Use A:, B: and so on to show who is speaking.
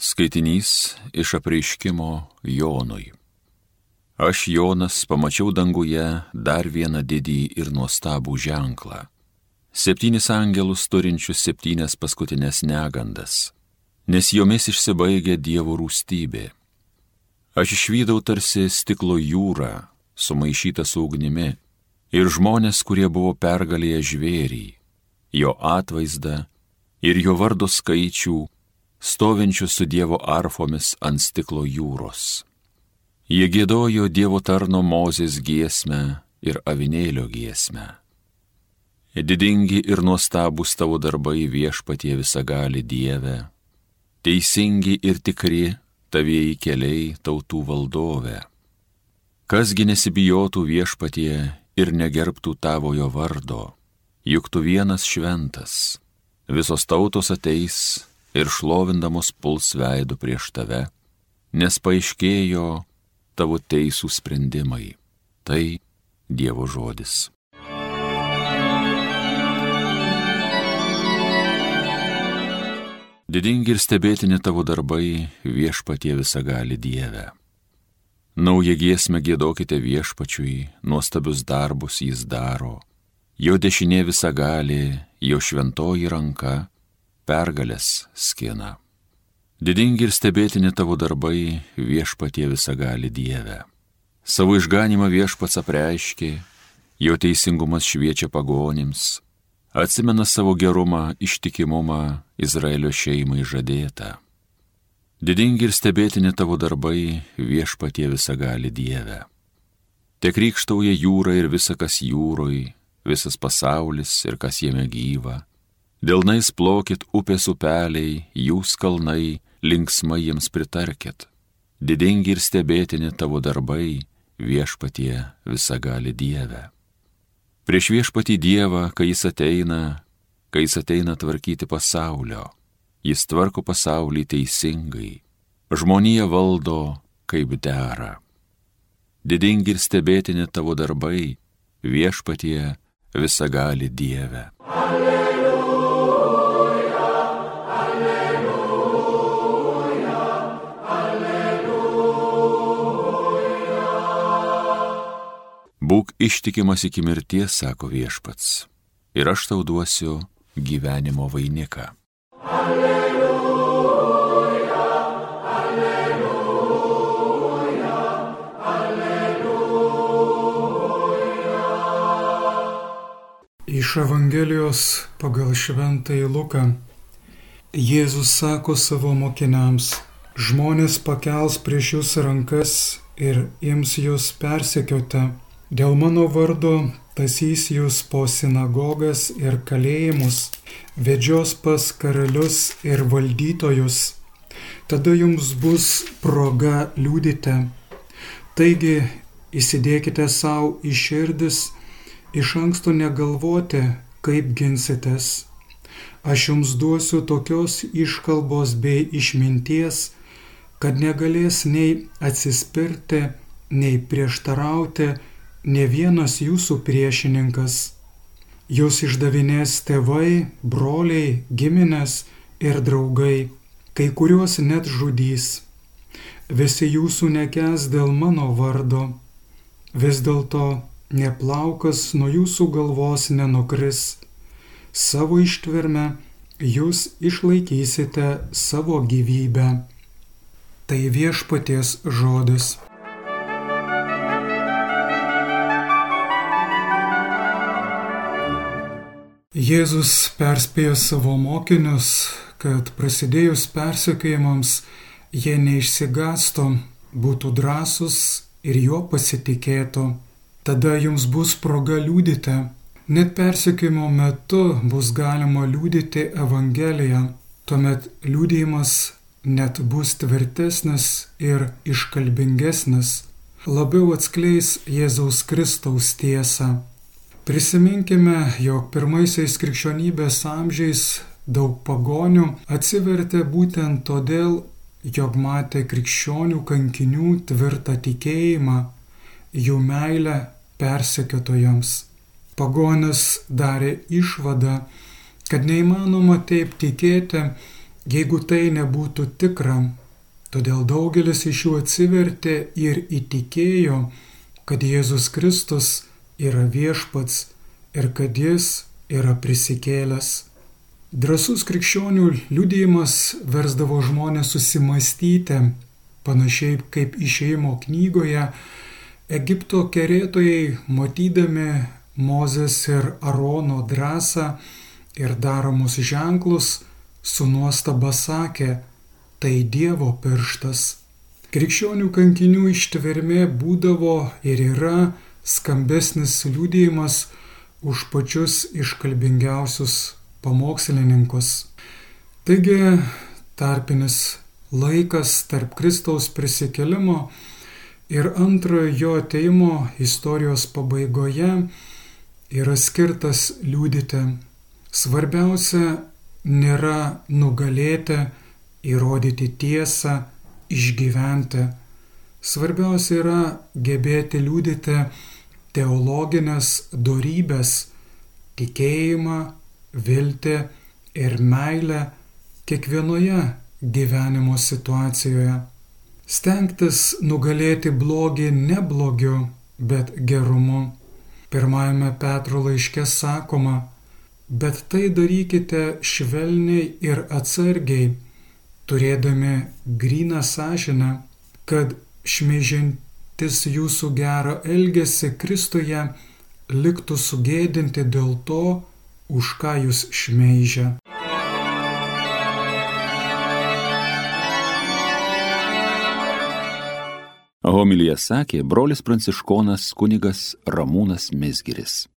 A: Skaitinys iš apreiškimo Jonui. Aš Jonas pamačiau danguje dar vieną didį ir nuostabų ženklą. Septynis angelus turinčius septynias paskutinės negandas, nes jomis išsibaigė Dievo rūstybė. Aš išvydau tarsi stiklo jūrą, sumaišytą su ugnimi, ir žmonės, kurie buvo pergalėję žvėrį, jo atvaizdą ir jo vardo skaičių stovinčius su Dievo arfomis ant stiklo jūros. Jie gėdojo Dievo tarno Mozės giesmę ir avinėlio giesmę. Didingi ir nuostabus tavo darbai viešpatie visagali Dieve, teisingi ir tikri tavieji keliai tautų valdove. Kasgi nesibijotų viešpatie ir negerbtų tavojo vardo, juk tu vienas šventas, visos tautos ateis ir šlovindamos puls veidų prieš tave, nes paaiškėjo tavo teisų sprendimai. Tai Dievo žodis. Didingi ir stebėtini tavo darbai viešpatie visagali Dieve. Naują giesmę gėdokite viešpačiui, nuostabius darbus jis daro, jo dešinė visagali, jo šventoji ranka pergalės skina. Didingi ir stebėtini tavo darbai viešpatie visagali Dieve. Savo išganimą viešpats apreiškė, jo teisingumas šviečia pagonims, atsimena savo gerumą, ištikimumą Izraelio šeimai žadėtą. Didingi ir stebėtini tavo darbai viešpatie visagali Dieve. Te krikštauja jūra ir visa kas jūroj, visas pasaulis ir kas jame gyva Dėlnais plokit upės upeliai, jūs kalnai, linksmai jiems pritarkit. Didingi ir stebėtini tavo darbai, viešpatie visagali Dieve. Prieš viešpatį Dievą, kai jis ateina, kai jis ateina tvarkyti pasaulio, jis tvarko pasaulį teisingai, žmonija valdo kaip dera. Didingi ir stebėtini tavo darbai, viešpatie visagali Dieve. Alleluja. Būk ištikimas iki mirties, sako viešpats, ir aš tau duosiu gyvenimo vainiką. Alleluja, alleluja,
B: alleluja. Iš Evangelijos pagal šventąjį Luką Jėzus sako savo mokiniams, žmonės pakels prieš jūs rankas ir ims jūs persekioti Dėl mano vardo tasys jūs po sinagogas ir kalėjimus, vedžios pas karalius ir valdytojus. Tada jums bus proga liūdite. Taigi įsidėkite savo į širdis, iš anksto negalvoti, kaip ginsitės. Aš jums duosiu tokios iškalbos bei išminties, kad negalės nei atsispirti, nei prieštarauti, ne vienas jūsų priešininkas. Jūs išdavinės tėvai, broliai, giminės ir draugai, kai kuriuos net žudys. Visi jūsų nekes dėl mano vardo. Vis dėlto neplaukas nuo jūsų galvos nenukris. Savo ištverme jūs išlaikysite savo gyvybę. Tai viešpaties žodis. Jėzus perspėjo savo mokinius, kad prasidėjus persekėjimams jie neišsigastų, būtų drąsus ir juo pasitikėtų. Tada jums bus proga liūdite. Net persekėjimo metu bus galima liūdyti Evangeliją. Tuomet liūdėjimas net bus tvirtesnis ir iškalbingesnis, labiau atskleis Jėzaus Kristaus tiesą. Prisiminkime, jog pirmaisiais krikščionybės amžiais daug pagonių atsivertė būtent todėl, jog matė krikščionių kankinių tvirtą tikėjimą, jų meilę persekiotojams. Pagonis darė išvadą, kad neįmanoma taip tikėti, jeigu tai nebūtų tikra. Todėl daugelis iš jų atsivertė ir įtikėjo, kad Jėzus Kristus yra viešpats ir kad jis yra prisikėlęs. Drasus krikščionių liudėjimas versdavo žmonės susimastyti, panašiai kaip išeimo knygoje, Egipto kerėtojai, matydami Mozės ir Arono drąsą ir daromus ženklus, su nuostaba sakė, tai Dievo pirštas. Krikščionių kankinių ištvermė būdavo ir yra skambesnis liūdėjimas už pačius iškalbingiausius pamokslininkus. Taigi tarpinis laikas tarp Kristaus prisikelimo ir antrojo jo ateimo istorijos pabaigoje yra skirtas liūdyti. Svarbiausia nėra nugalėti, įrodyti tiesą, išgyventi. Svarbiausia yra gebėti liūdėti teologinės darybės, tikėjimą, viltį ir meilę kiekvienoje gyvenimo situacijoje. Stengtis nugalėti blogį ne blogiu, bet gerumu. Pirmajame Petro laiške sakoma, bet tai darykite švelniai ir atsargiai, turėdami gryną sąžinę, kad šmeižintis jūsų gerą elgesį Kristuje liktų sugėdinti dėl to, už ką jūs šmeižia.
A: Homilyje sakė brolis pranciškonas kunigas Ramūnas Mesgiris.